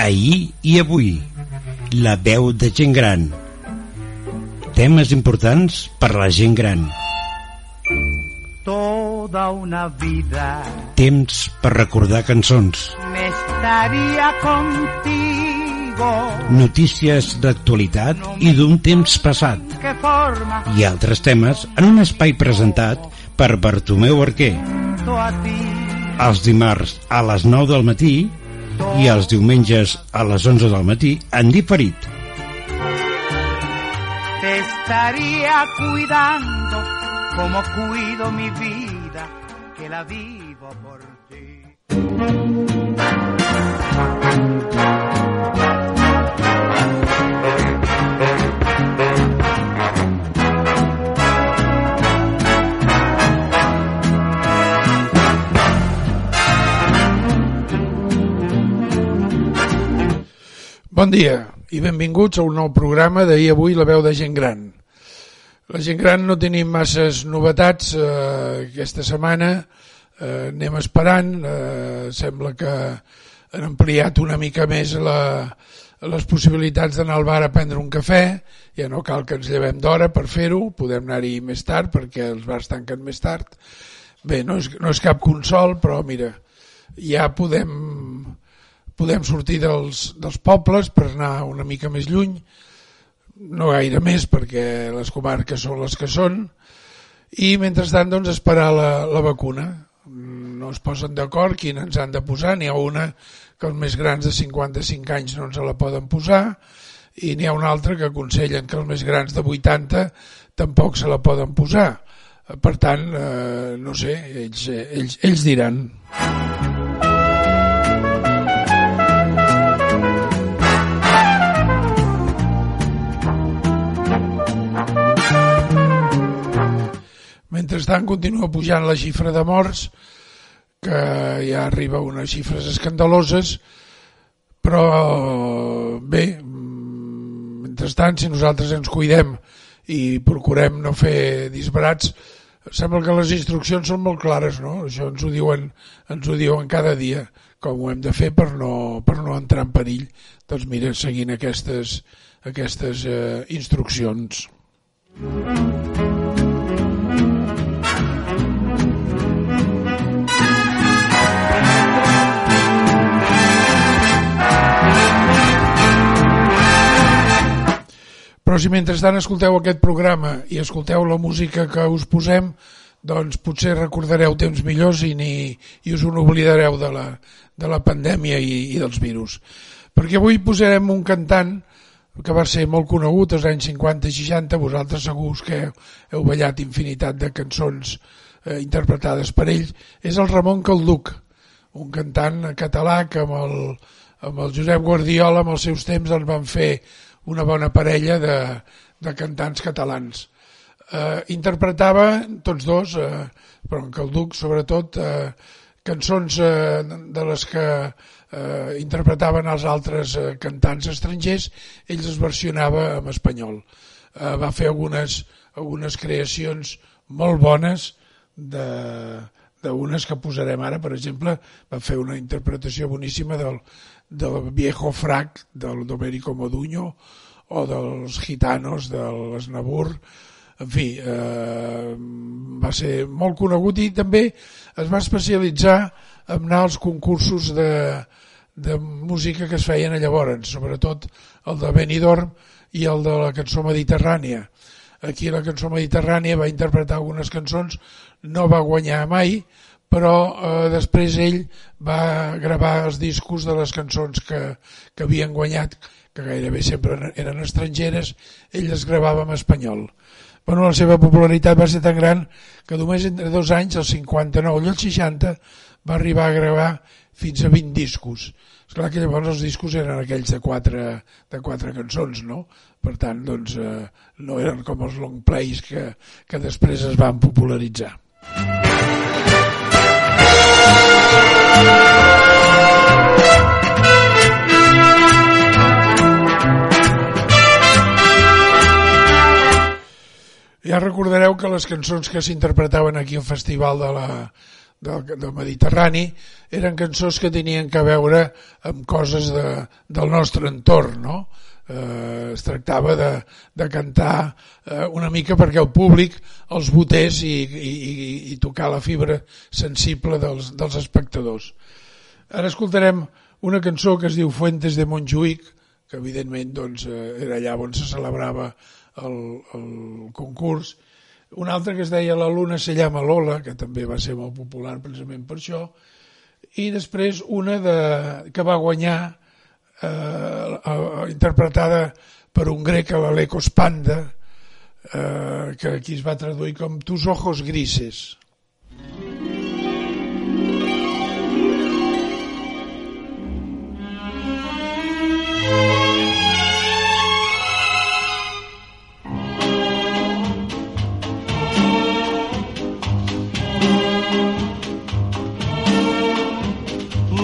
ahir i avui. La veu de gent gran. Temes importants per la gent gran. Toda una vida Temps per recordar cançons. me estaría contigo. Notícies d'actualitat i d'un temps passat. ¿Qué forma I altres temes en un espai presentat per Bartomeu Arquer. Els dimarts a les 9 del matí i els diumenges a les 11 del matí en diferit. Te estaría cuidando como cuido mi vida, que la vivo por ti. Bon dia i benvinguts a un nou programa d'ahir avui la veu de gent gran. La gent gran no tenim masses novetats eh, aquesta setmana, eh, anem esperant, eh, sembla que han ampliat una mica més la, les possibilitats d'anar al bar a prendre un cafè, ja no cal que ens llevem d'hora per fer-ho, podem anar-hi més tard perquè els bars tanquen més tard. Bé, no és, no és cap consol, però mira, ja podem podem sortir dels, dels pobles per anar una mica més lluny, no gaire més perquè les comarques són les que són, i mentrestant doncs esperar la, la vacuna. No es posen d'acord quina ens han de posar, n'hi ha una que els més grans de 55 anys no ens la poden posar i n'hi ha una altra que aconsellen que els més grans de 80 tampoc se la poden posar. Per tant, eh, no sé, ells, ells, ells diran. Mentrestant continua pujant la xifra de morts, que ja arriba a unes xifres escandaloses, però bé, mm, mentrestant, si nosaltres ens cuidem i procurem no fer disbarats, sembla que les instruccions són molt clares, no? Això ens ho diuen, ens ho diuen cada dia, com ho hem de fer per no, per no entrar en perill. Doncs mira, seguint aquestes, aquestes eh, instruccions. Però si mentrestant escolteu aquest programa i escolteu la música que us posem, doncs potser recordareu temps millors i, ni, i us n'oblidareu de, la, de la pandèmia i, i dels virus. Perquè avui posarem un cantant que va ser molt conegut als anys 50 i 60, vosaltres segurs que heu ballat infinitat de cançons eh, interpretades per ell, és el Ramon Calduc, un cantant català que amb el, amb el Josep Guardiola amb els seus temps en van fer una bona parella de, de cantants catalans. Eh, interpretava tots dos, eh, però en Calduc sobretot, eh, cançons eh, de les que eh, interpretaven els altres eh, cantants estrangers, ells es versionava en espanyol. Eh, va fer algunes, algunes creacions molt bones de d'unes que posarem ara, per exemple, va fer una interpretació boníssima del, del Viejo Frac del Domenico Moduño o dels Gitanos de l'Esnabur en fi eh, va ser molt conegut i també es va especialitzar en anar als concursos de, de música que es feien llavors sobretot el de Benidorm i el de la cançó mediterrània. Aquí la cançó mediterrània va interpretar algunes cançons no va guanyar mai però eh, després ell va gravar els discos de les cançons que, que havien guanyat, que gairebé sempre eren estrangeres, ell les gravava en espanyol. Bueno, la seva popularitat va ser tan gran que només entre dos anys, el 59 i el 60, va arribar a gravar fins a 20 discos. És clar que llavors els discos eren aquells de quatre, de quatre cançons, no? Per tant, doncs, eh, no eren com els long plays que, que després es van popularitzar. Ja recordareu que les cançons que s'interpretaven aquí al Festival de la, del, del Mediterrani eren cançons que tenien que veure amb coses de, del nostre entorn, no? Eh, es tractava de, de cantar eh, una mica perquè el públic els votés i, i, i tocar la fibra sensible dels, dels espectadors. Ara escoltarem una cançó que es diu Fuentes de Montjuïc, que evidentment doncs, eh, era allà on se celebrava el, el concurs, una altra que es deia La luna se llama Lola, que també va ser molt popular precisament per això, i després una de, que va guanyar eh, interpretada per un grec a l'Alecos Panda, eh, que aquí es va traduir com Tus ojos grises.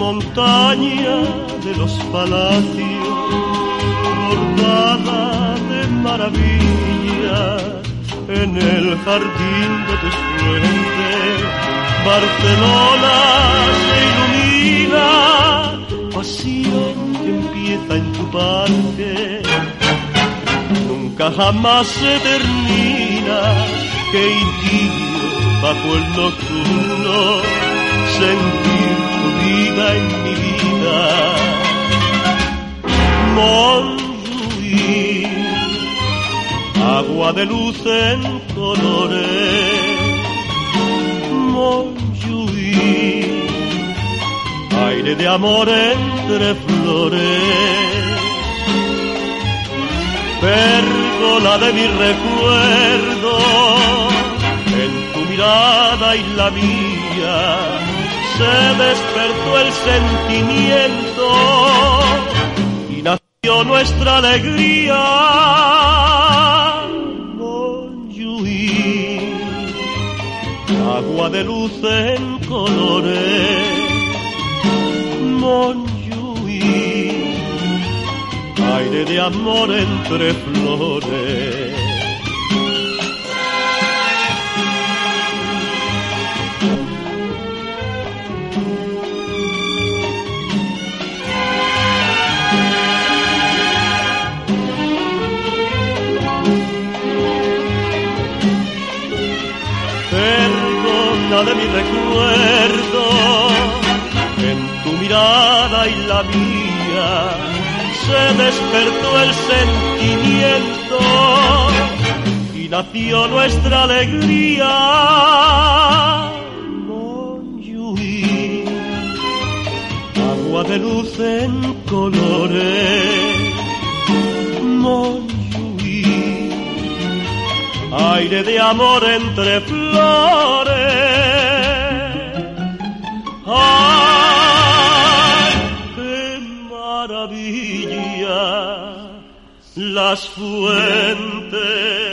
montaña de los palacios, bordada de maravillas, en el jardín de tus fuentes, Barcelona se ilumina, pasión que empieza en tu parque, nunca jamás se termina, que idilio bajo el nocturno sentir vida en mi vida. Montjuïc, agua de luz en colores. Aire de amor entre flores. Pérgola de mi recuerdo, en tu mirada y la mía se despertó el sentimiento y nació nuestra alegría. Agua de luz en colores. Montjuïc, aire de amor entre flores. De mi recuerdo, en tu mirada y la mía se despertó el sentimiento y nació nuestra alegría. Montjuïc, agua de luz en colores. Montjuïc, aire de amor entre flores. Las fuentes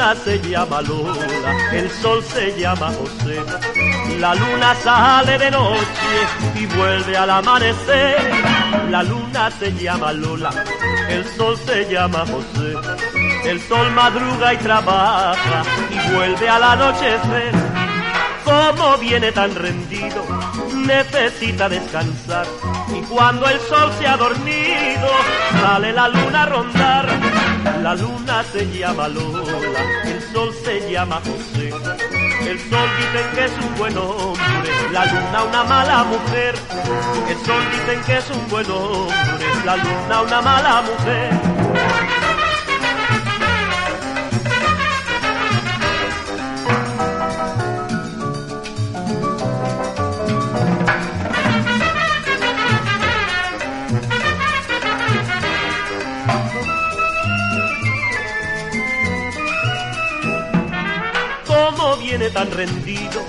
luna se llama Lola, el sol se llama José. La luna sale de noche y vuelve al amanecer. La luna se llama Lola, el sol se llama José. El sol madruga y trabaja y vuelve al anochecer. Como viene tan rendido, necesita descansar. Y cuando el sol se ha dormido, sale la luna a rondar. La luna se llama Lola, llama José. El sol dicen que es un buen hombre, la luna una mala mujer. El sol dicen que es un buen hombre, la luna una mala mujer. Tan rendido,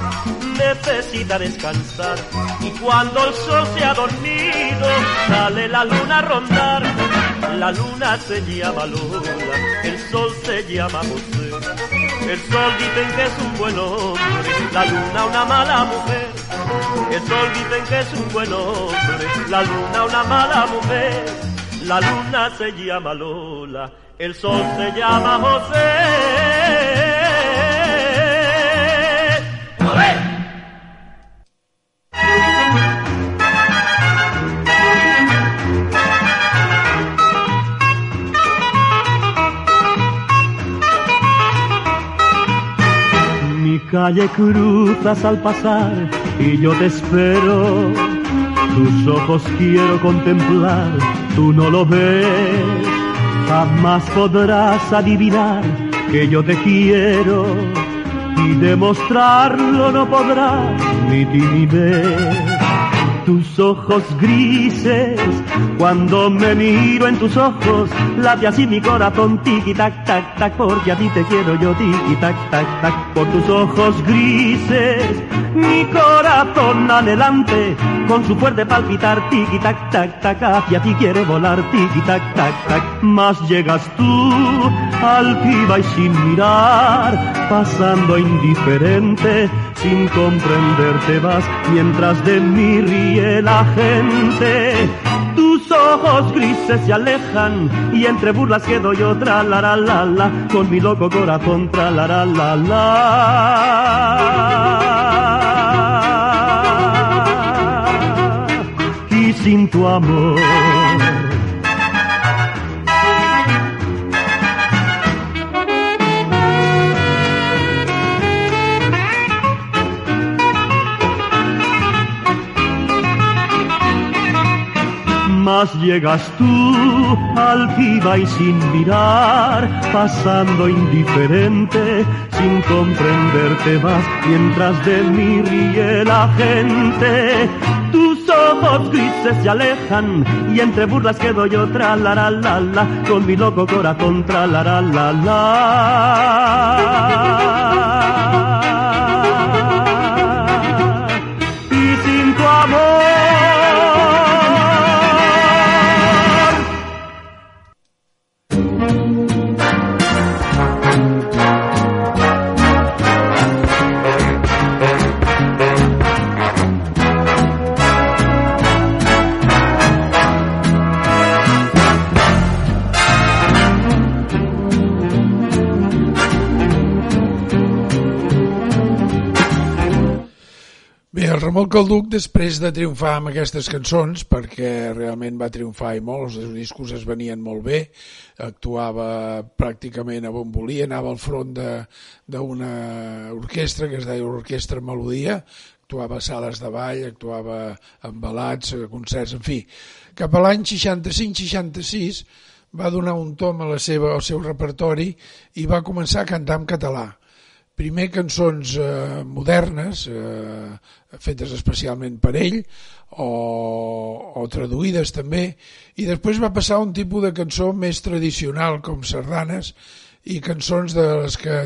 necesita descansar. Y cuando el sol se ha dormido, sale la luna a rondar. La luna se llama Lola, el sol se llama José. El sol dicen que es un buen hombre, la luna una mala mujer. El sol dicen que es un buen hombre, la luna una mala mujer. La luna se llama Lola, el sol se llama José. Calle cruzas al pasar y yo te espero. Tus ojos quiero contemplar, tú no lo ves. Jamás podrás adivinar que yo te quiero y demostrarlo no podrás ni timidez tus ojos grises. Cuando me miro en tus ojos, late así mi corazón, tiki tac tac tac, porque a ti te quiero yo, tiki tac tac tac, por tus ojos grises. Mi corazón adelante, con su fuerte palpitar, tiki tac tac tac, hacia ti quiere volar, tiki tac tac tac. Más llegas tú, altiva y sin mirar, pasando indiferente, sin comprenderte vas, mientras de mí ríe la gente. Tus ojos grises se alejan y entre burlas quedo yo tra la la la con mi loco corazón tra la la la la y sin tu amor más llegas tú altiva y sin mirar, pasando indiferente, sin comprenderte vas, mientras de mí ríe la gente. Tus ojos grises se alejan y entre burlas quedo yo tra la la la con mi loco corazón tra la la la. Bé, el Ramon Calduc, després de triomfar amb aquestes cançons, perquè realment va triomfar i molt, els discos es venien molt bé, actuava pràcticament a bon volia, anava al front d'una orquestra que es deia Orquestra Melodia, actuava a sales de ball, actuava en balats, concerts, en fi. Cap a l'any 65-66 va donar un tom a la seva, al seu repertori i va començar a cantar en català primer cançons eh, modernes eh, fetes especialment per ell o, o traduïdes també i després va passar un tipus de cançó més tradicional com sardanes i cançons de les que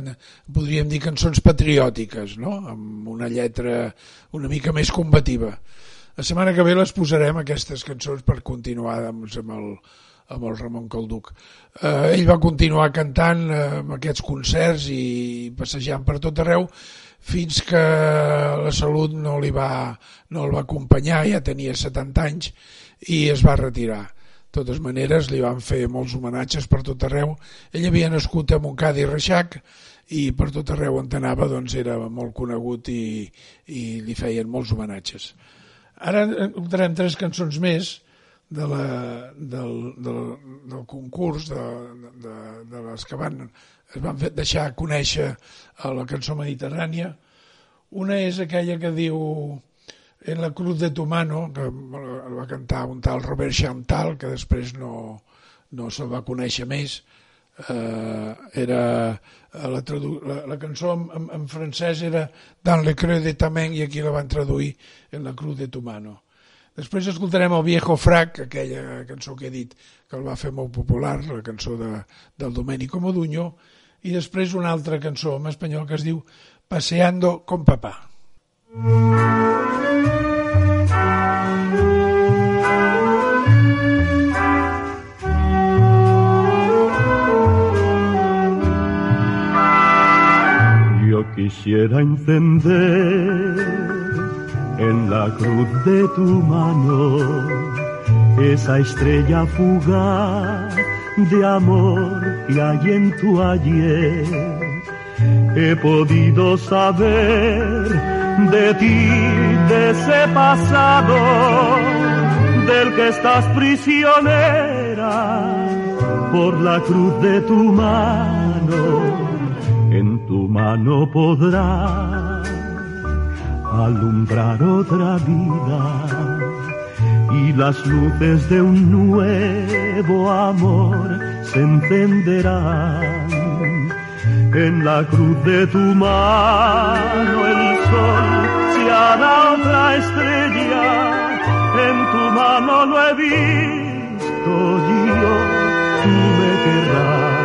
podríem dir cançons patriòtiques no? amb una lletra una mica més combativa la setmana que ve les posarem aquestes cançons per continuar doncs, amb el, amb el Ramon Calduc. Eh, ell va continuar cantant eh, amb aquests concerts i passejant per tot arreu fins que la salut no li va, no el va acompanyar, ja tenia 70 anys i es va retirar. De totes maneres, li van fer molts homenatges per tot arreu. Ell havia nascut a Montcada i Reixac i per tot arreu on anava doncs, era molt conegut i, i li feien molts homenatges. Ara entrarem tres cançons més de la, del, del, del concurs de, de, de les que van, es van fer, deixar conèixer a la cançó mediterrània. Una és aquella que diu en la cruz de tu mano que va cantar un tal Robert Chantal que després no, no se'l va conèixer més. Eh, era la, la, la cançó en, en, en francès era Dans le creux de ta main i aquí la van traduir en la cruz de tu mano Després escoltarem el Viejo Frac, aquella cançó que he dit que el va fer molt popular, la cançó de, del Domenico Modugno, i després una altra cançó en espanyol que es diu Paseando con papá. Yo quisiera encender en la cruz de tu mano esa estrella fugaz de amor que hay en tu ayer. He podido saber de ti, de ese pasado, del que estás prisionera por la cruz de tu mano. En tu mano podrás alumbrar otra vida y las luces de un nuevo amor se encenderán. En la cruz de tu mano el sol se hará otra estrella. En tu mano lo he visto yo, tú me querrás.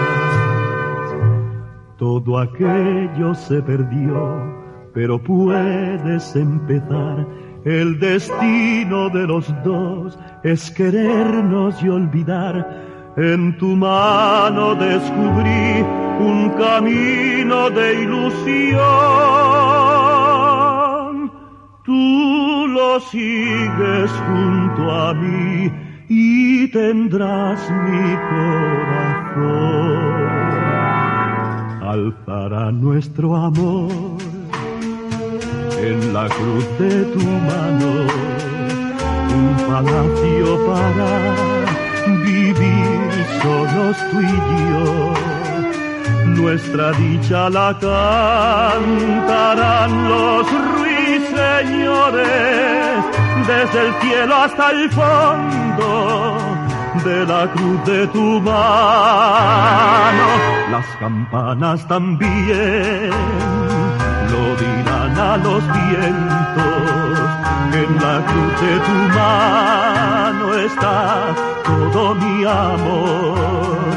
Todo aquello se perdió, pero puedes empezar. El destino de los dos es querernos y olvidar. En tu mano descubrí un camino de ilusión. Tú lo sigues junto a mí y tendrás mi corazón. Alzará nuestro amor en la cruz de tu mano un palacio para vivir solos tú y yo. Nuestra dicha la cantarán los ruiseñores desde el cielo hasta el fondo de la cruz de tu mano. Las campanas también lo dirán a los vientos. En la cruz de tu mano está todo mi amor.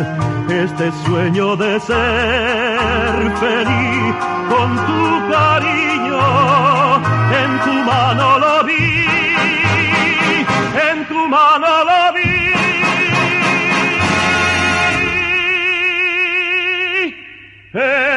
Este sueño de ser feliz con tu cariño, en tu mano lo vi, en tu mano lo vi. En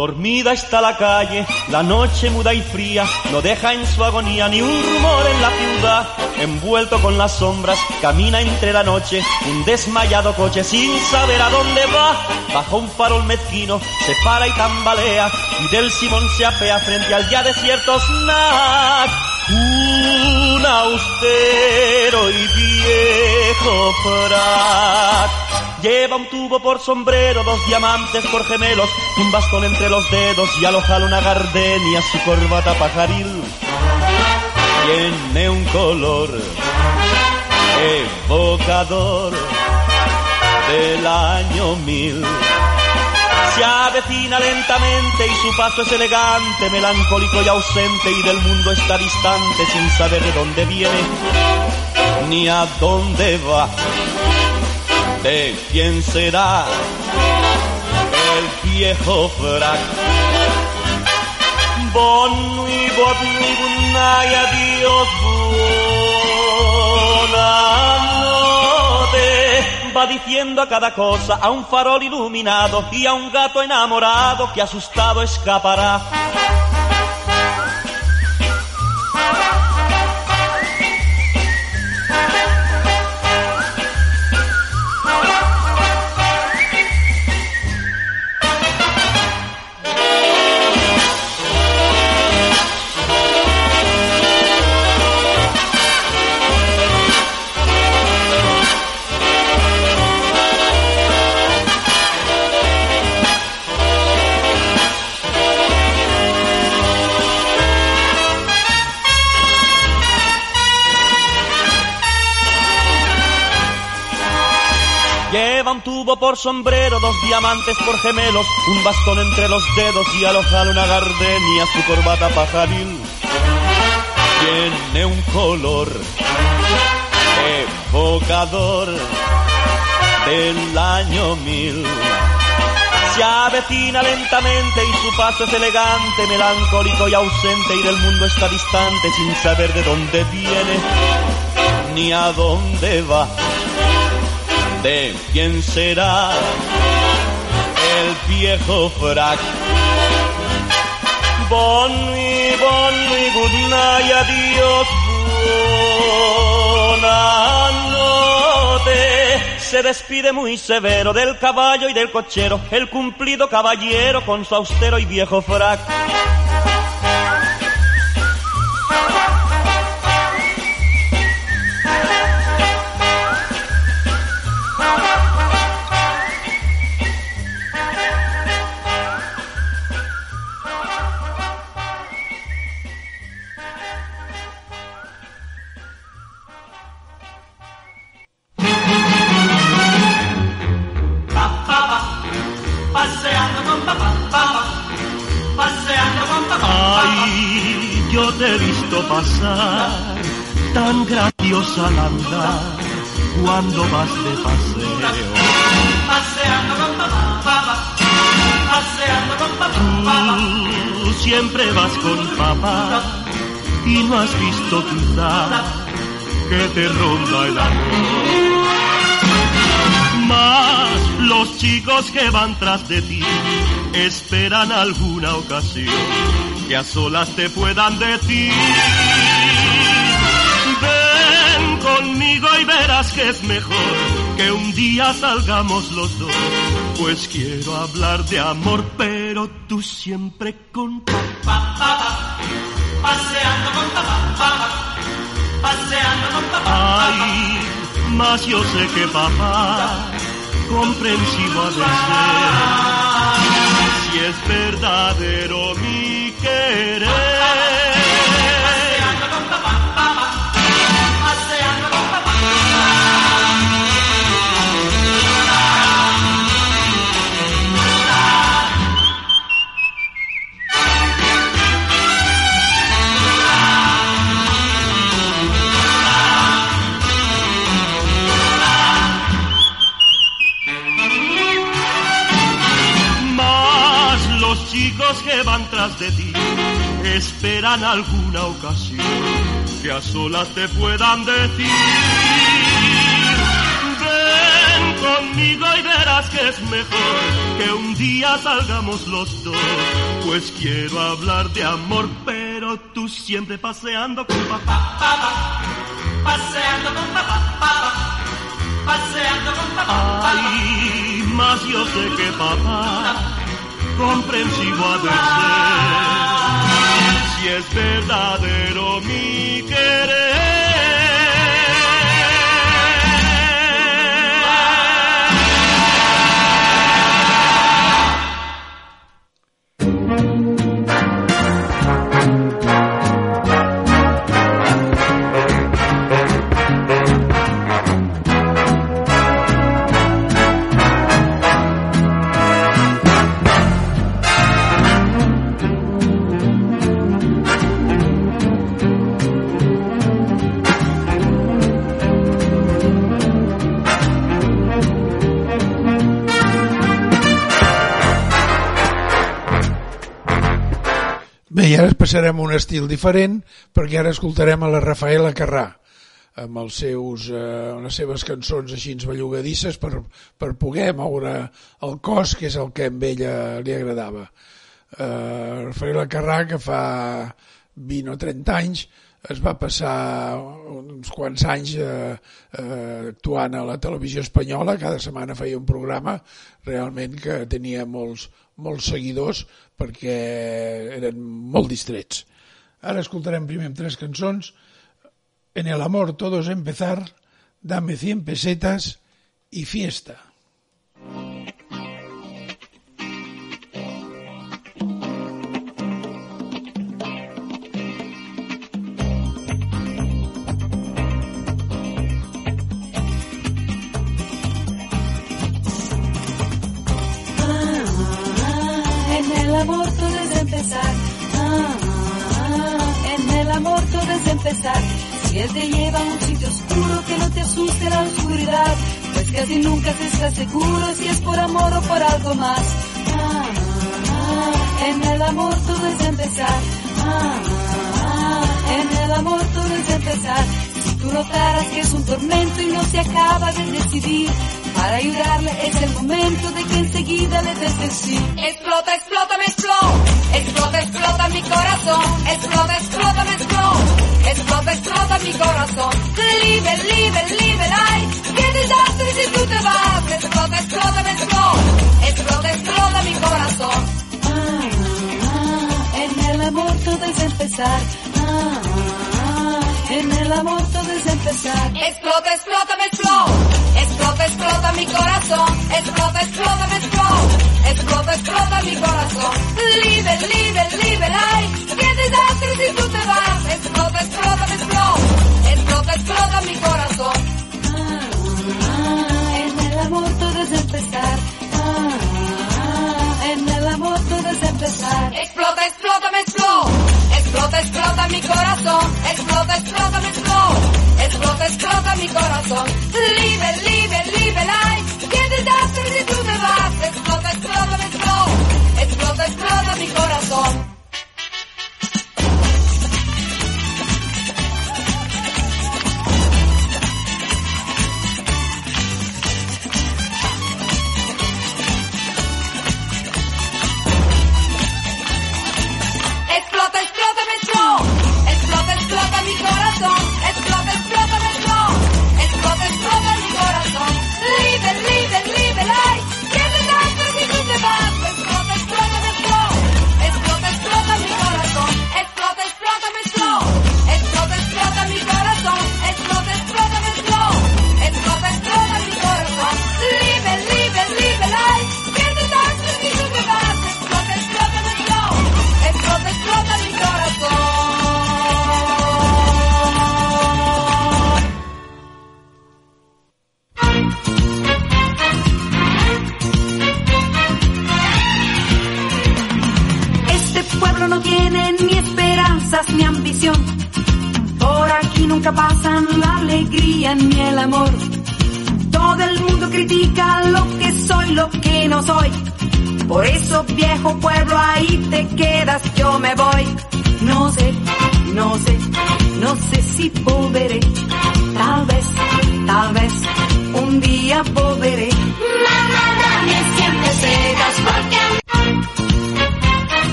Dormida está la calle, la noche muda y fría, no deja en su agonía ni un rumor en la ciudad. Envuelto con las sombras, camina entre la noche, un desmayado coche sin saber a dónde va. Bajo un farol mezquino, se para y tambalea, y del Simón se apea frente al ya desierto snack. Un y viejo frac. Lleva un tubo por sombrero, dos diamantes por gemelos, un bastón entre los dedos y alojala una gardenia, su corbata pajaril. Tiene un color evocador del año mil. Se avecina lentamente y su paso es elegante, melancólico y ausente y del mundo está distante sin saber de dónde viene ni a dónde va. ¿De quién será el viejo frac? Bon nuit, bon bon night, Va diciendo a cada cosa, a un farol iluminado y a un gato enamorado que asustado escapará. Un tubo por sombrero, dos diamantes por gemelos, un bastón entre los dedos y al ojal una gardenia, su corbata pajaril tiene un color evocador del año mil. Se avecina lentamente y su paso es elegante, melancólico y ausente y del mundo está distante sin saber de dónde viene ni a dónde va. ¿De quién será el viejo frac? Bonnie, Bonnie, good night, adiós, buena noche. Se despide muy severo del caballo y del cochero, el cumplido caballero con su austero y viejo frac. Te ronda el amor. Más los chicos que van tras de ti esperan alguna ocasión que a solas te puedan decir. Ven conmigo y verás que es mejor que un día salgamos los dos. Pues quiero hablar de amor, pero tú siempre con papá, paseando con papá, paseando con. Ay, más yo sé que papá comprensivo ha de ser. Si es verdadero mi querer. Esperan alguna ocasión que a solas te puedan decir. Ven conmigo y verás que es mejor que un día salgamos los dos. Pues quiero hablar de amor, pero tú siempre paseando con papá. papá, paseando con papá, papá, paseando con papá, papá. Ay, más yo sé que papá comprensivo ha de ser. Si es verdadero mi querer. Passarem a un estil diferent perquè ara escoltarem a la Rafaela Carrà amb els seus, eh, les seves cançons així bellugadisses per, per poder moure el cos, que és el que a ella li agradava. Eh, Rafaela Carrà, que fa 20 o 30 anys es va passar uns quants anys eh, eh, actuant a la televisió espanyola, cada setmana feia un programa realment que tenia molts, molts seguidors perquè eren molt distrets. Ara escoltarem primer amb tres cançons En el amor todo es empezar, Dame 100 pesetas i Fiesta. Si él te lleva a un sitio oscuro que no te asuste la oscuridad, pues casi nunca se está seguro si es por amor o por algo más. Ah, ah, en el amor todo es empezar. Ah, en el amor todo es empezar. Si tú notaras que es un tormento y no se acaba de decidir, para ayudarle es el momento de que enseguida le des el sí. Explota, explota, me explota. Explota, explota mi corazón. Explota, explota, me explota. Explota, explota mi corazón. Libre, libre, libre, ay. Qué desastre si tú te vas. Explota, explota, me explota. Explota, explota mi corazón. Ah, ah, en el amor todo es empezar. Ah, ah, en el amor todo es empezar. Explota, explota, me explota. Explota, explota mi corazón. Explota, explota, me explota. Explota, explota mi corazón. Libre, libre, libre, ay. Qué desastre si tú te vas.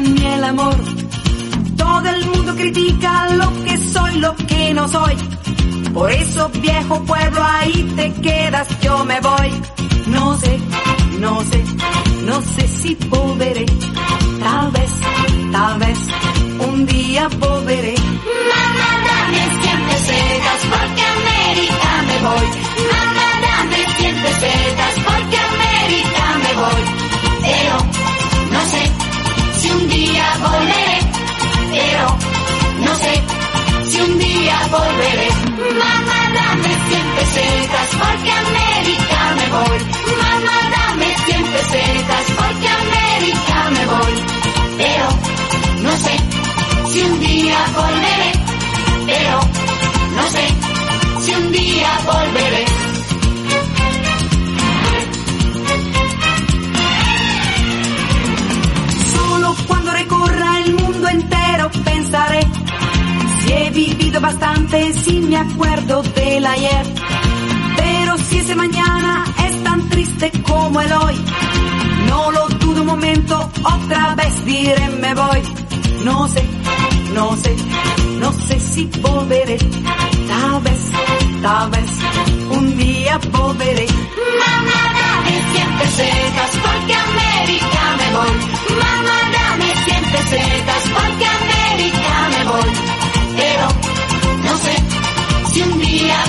Ni el amor. Todo el mundo critica lo que soy, lo que no soy. Por eso, viejo pueblo, ahí te quedas, yo me voy. No sé, no sé, no sé si volveré. Tal vez, tal vez, un día volveré. Mamá, dame siempre secas porque a América me voy. Volveré. Mamá, dame siempre secas porque a América me voy. Mamá, dame siempre secas porque a América me voy. Pero, no sé si un día volveré. Pero, no sé si un día volveré. Vivido bastante, si me acuerdo del ayer. Pero si ese mañana es tan triste como el hoy, no lo dudo un momento, otra vez diré me voy. No sé, no sé, no sé si volveré. Tal vez, tal vez, un día volveré. Mamá, dame siempre secas porque América me voy. Mamá, dame siempre secas porque América me voy. Pero, no sé si un día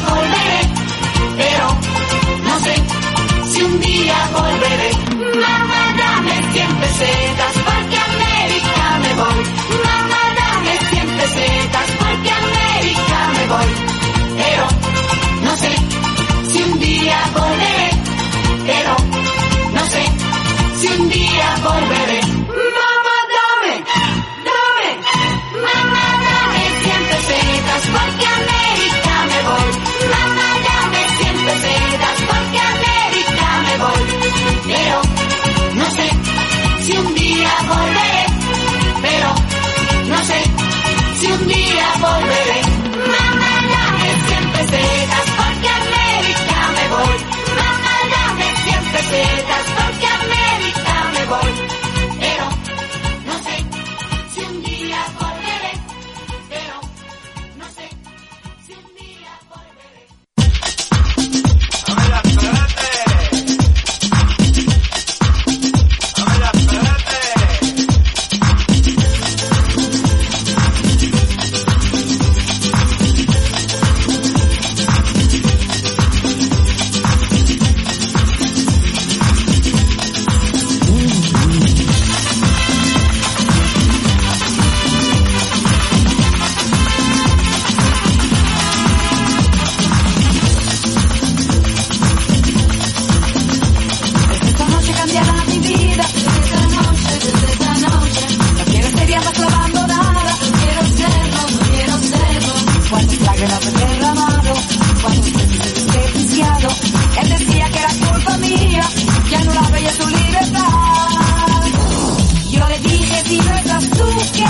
si no estás tú, ¿qué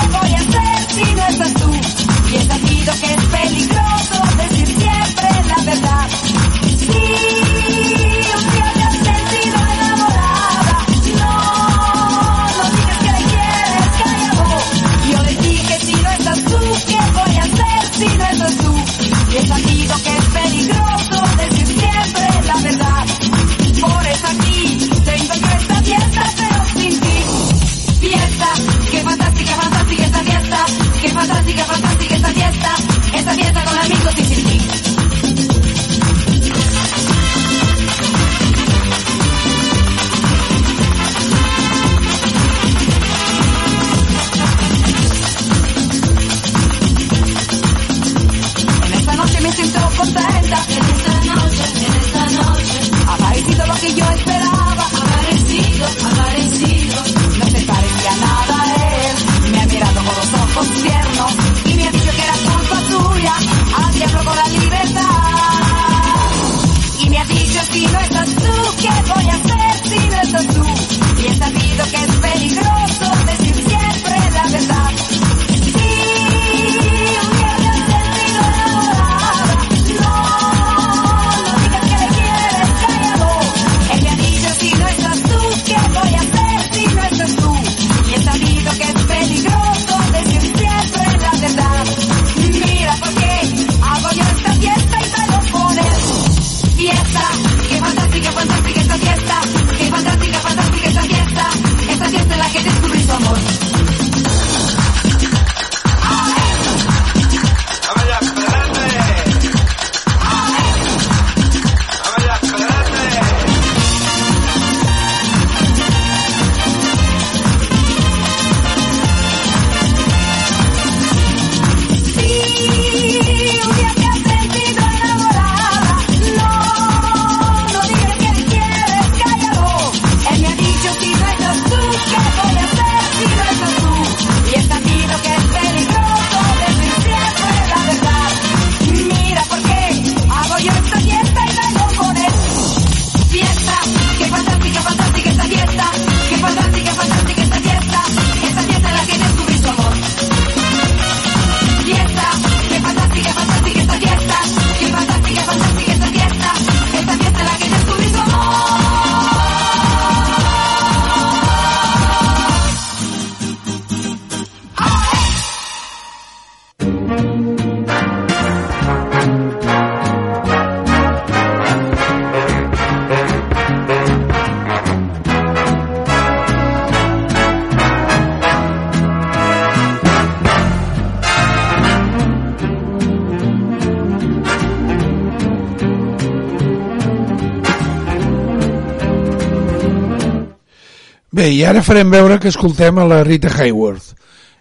Bé, i ara farem veure que escoltem a la Rita Hayworth.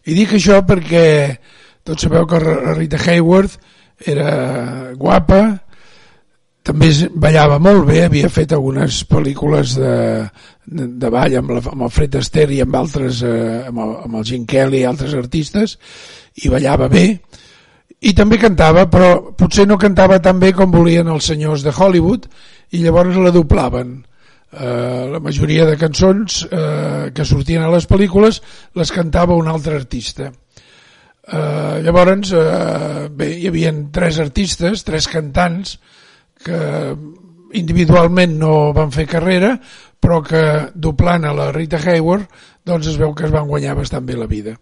I dic això perquè tots sabeu que la Rita Hayworth era guapa, també ballava molt bé, havia fet algunes pel·lícules de, de, de ball amb, la, amb el Fred Astaire i amb altres, eh, amb, el, amb el Gene Kelly i altres artistes, i ballava bé, i també cantava, però potser no cantava tan bé com volien els senyors de Hollywood, i llavors la doblaven. Eh, la majoria de cançons eh, que sortien a les pel·lícules les cantava un altre artista. Eh, llavors, eh, bé, hi havia tres artistes, tres cantants, que individualment no van fer carrera, però que doblant a la Rita Hayworth doncs es veu que es van guanyar bastant bé la vida.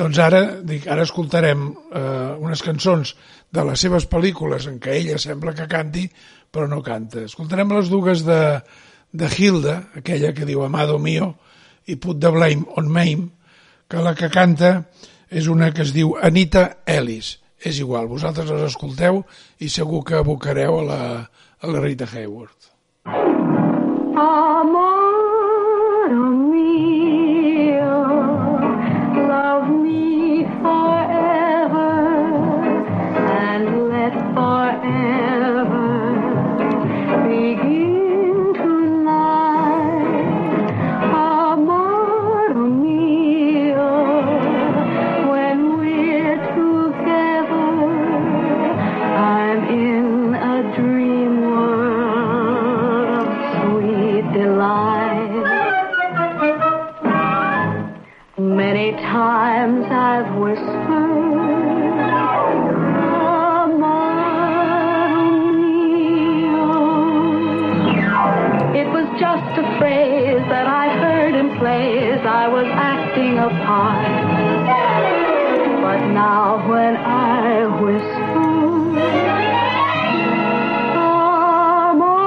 Doncs ara, dic, ara escoltarem eh, unes cançons de les seves pel·lícules en què ella sembla que canti, però no canta. Escoltarem les dues de, de Hilda, aquella que diu Amado mío, i Put the Blame on Me, que la que canta és una que es diu Anita Ellis. És igual, vosaltres les escolteu i segur que abocareu a la, a la Rita Hayworth. When I whisper, "Amor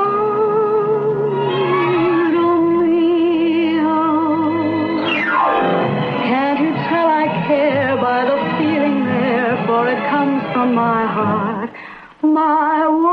mio," Can't you tell I care by the feeling there, for it comes from my heart, my one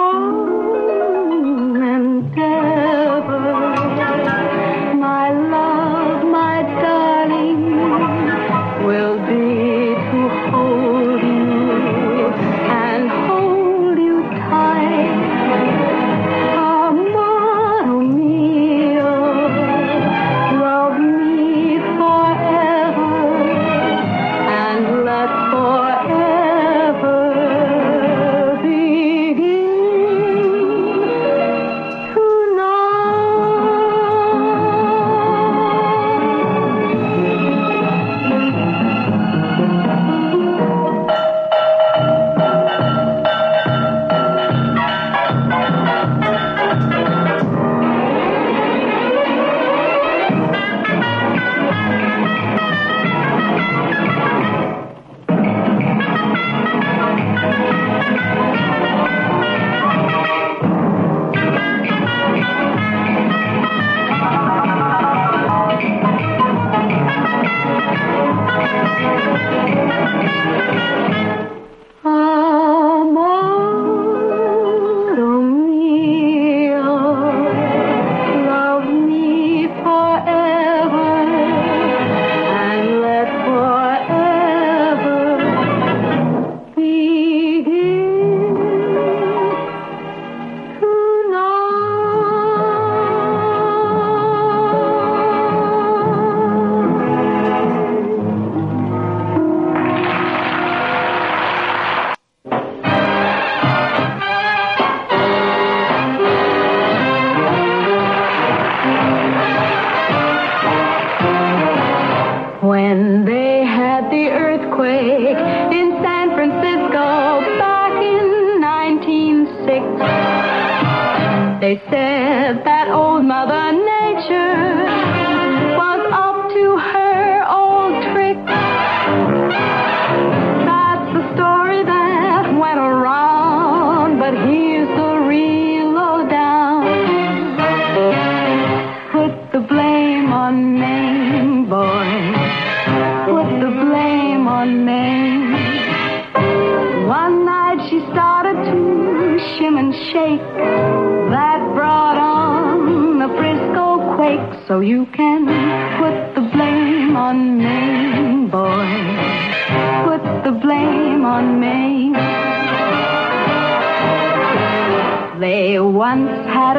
When they had the earthquake in San Francisco back in 1906, they said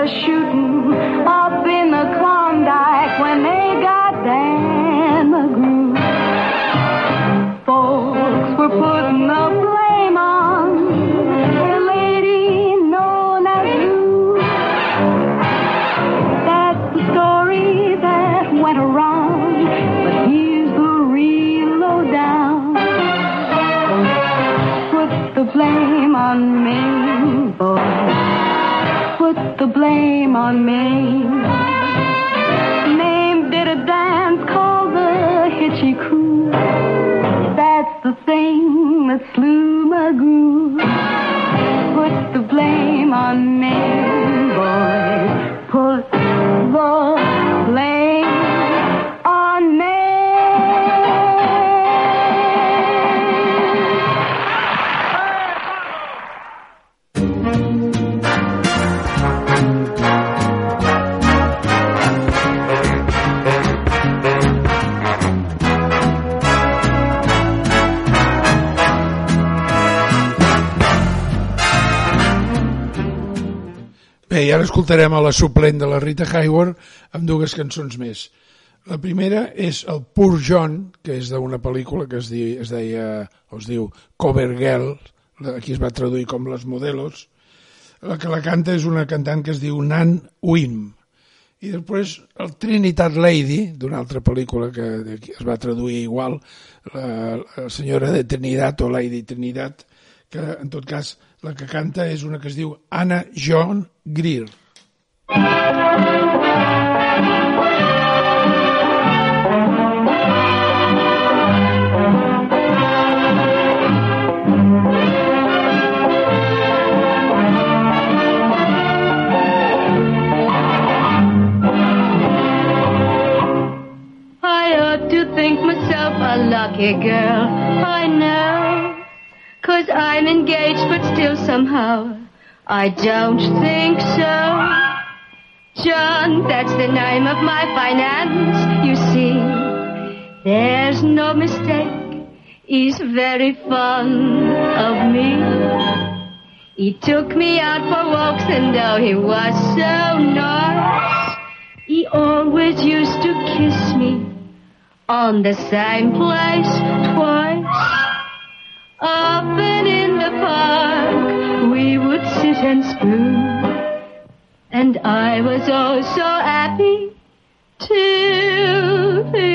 a shoe. Amen. I ara escoltarem a la suplent de la Rita Hayworth amb dues cançons més. La primera és el Poor John, que és d'una pel·lícula que es, di, es deia, o es diu Cover Girl, aquí es va traduir com Les Modelos. La que la canta és una cantant que es diu Nan Wim. I després el Trinitat Lady, d'una altra pel·lícula que es va traduir igual, la, la senyora de Trinidad o Lady Trinidad, que en tot cas la que canta és una que es diu Anna John Greer. I ought to think myself a lucky girl. I know. Cause I'm engaged, but still somehow I don't think so. John, that's the name of my finance, you see. There's no mistake. He's very fond of me. He took me out for walks and though he was so nice, he always used to kiss me on the same place twice. Often in the park we would sit and spoon, and I was oh so happy till the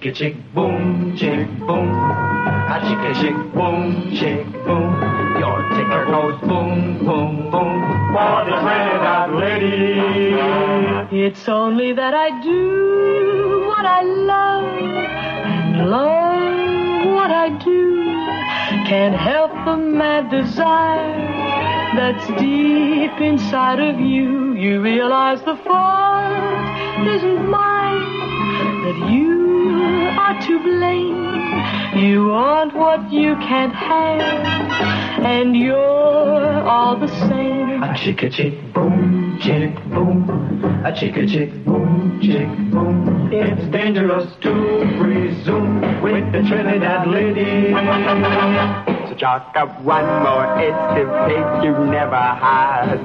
chicka chick boom, chick boom. A chicka chick boom, chick boom. Your ticker goes boom, boom, boom for the Trinidad lady. It's only that I do what I love and love what I do. Can't help the mad desire that's deep inside of you. You realize the fault isn't mine, that you to blame. You want what you can't have, and you're all the same. A chicka chick boom, chick boom. A chicka chick boom, chick boom. It's dangerous to presume with the Trinidad lady. So chalk up one more escapade you never had.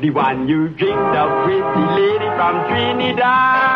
The one you dreamed of with the lady from Trinidad.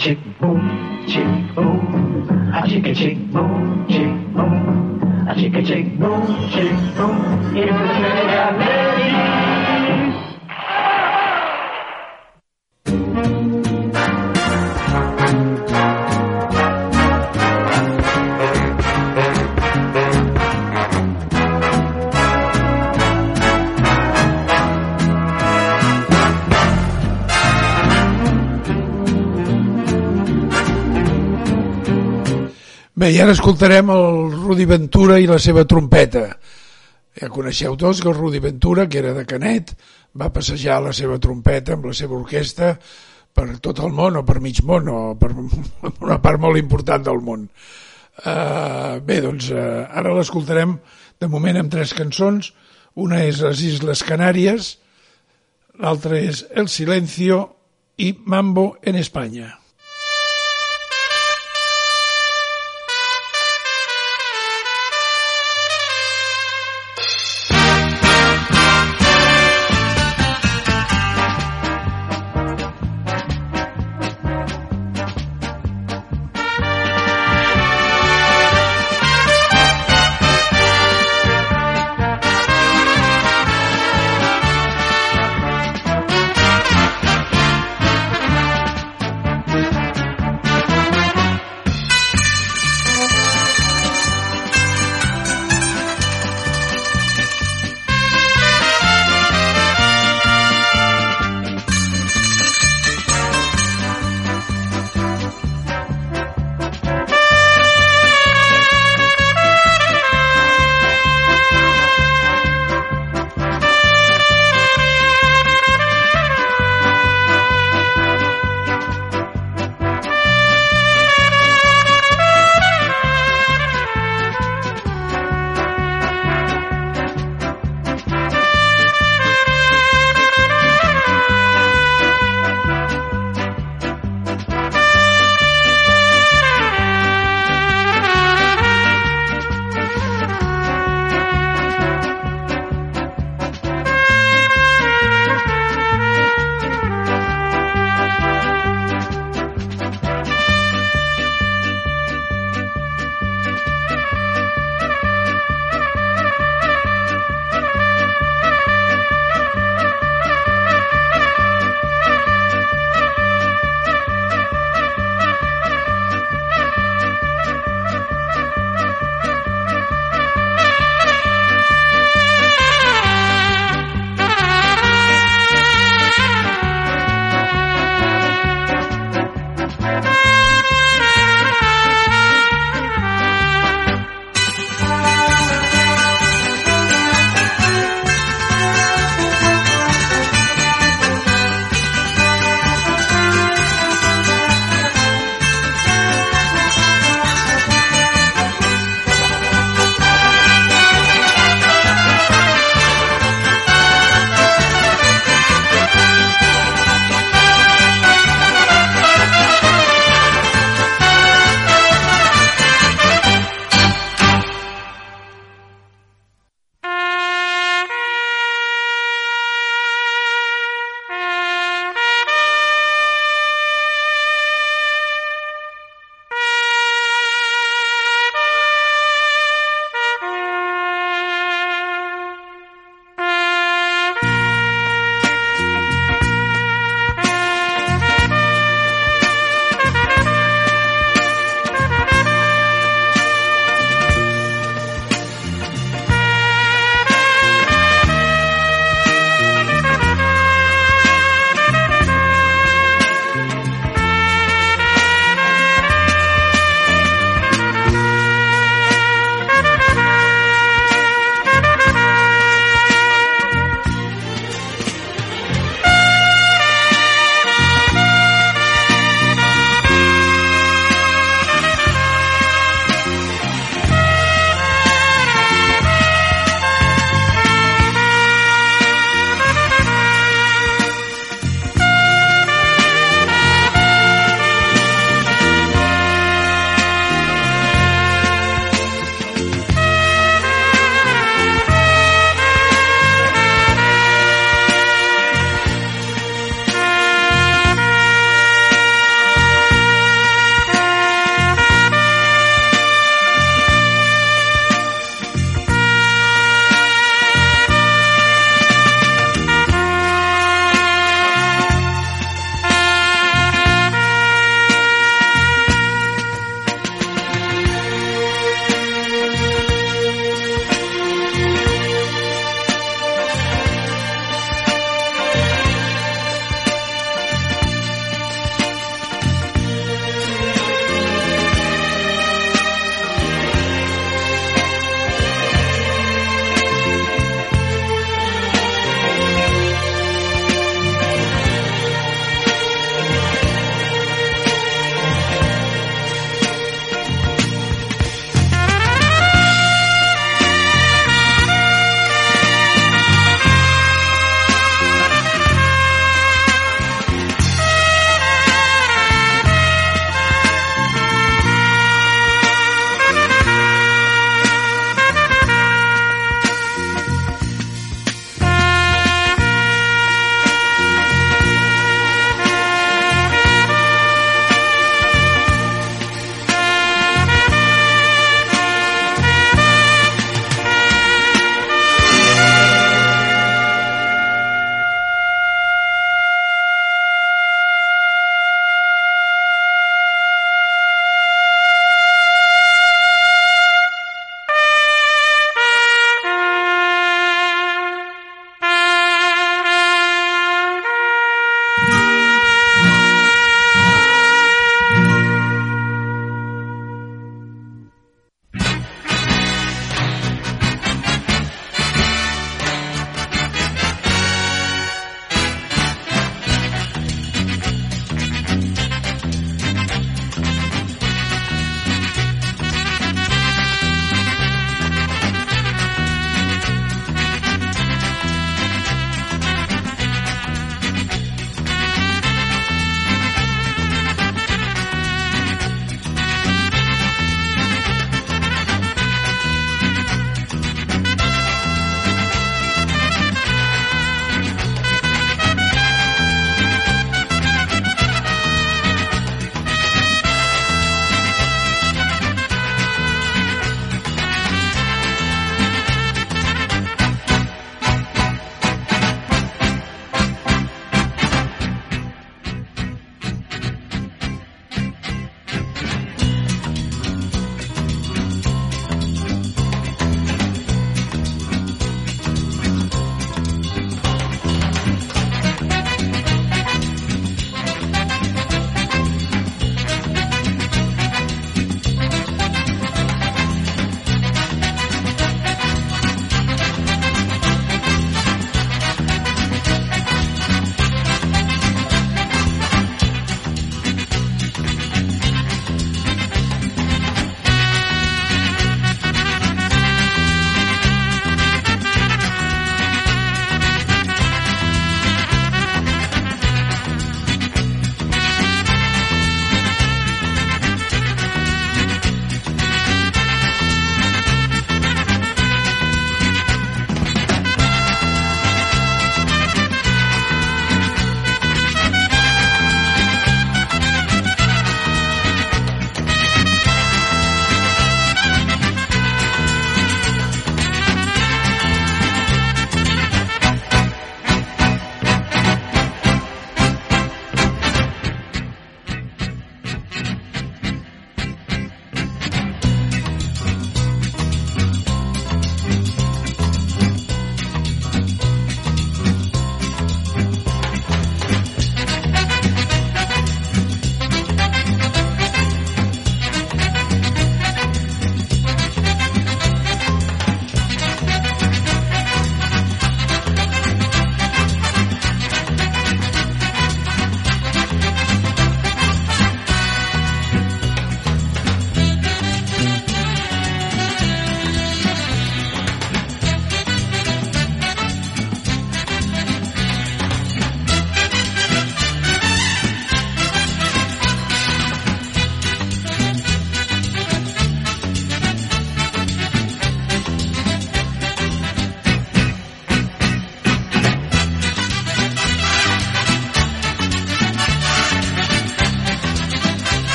Chick boom, chick boom. A chicka chick boom, chick boom. A chicka chick boom, Bé, i ara escoltarem el Rudi Ventura i la seva trompeta. Ja coneixeu tots que el Rudi Ventura, que era de Canet, va passejar la seva trompeta amb la seva orquestra per tot el món, o per mig món, o per una part molt important del món. Uh, bé, doncs uh, ara l'escoltarem de moment amb tres cançons. Una és Les Isles Canàries, l'altra és El Silencio i Mambo en Espanya.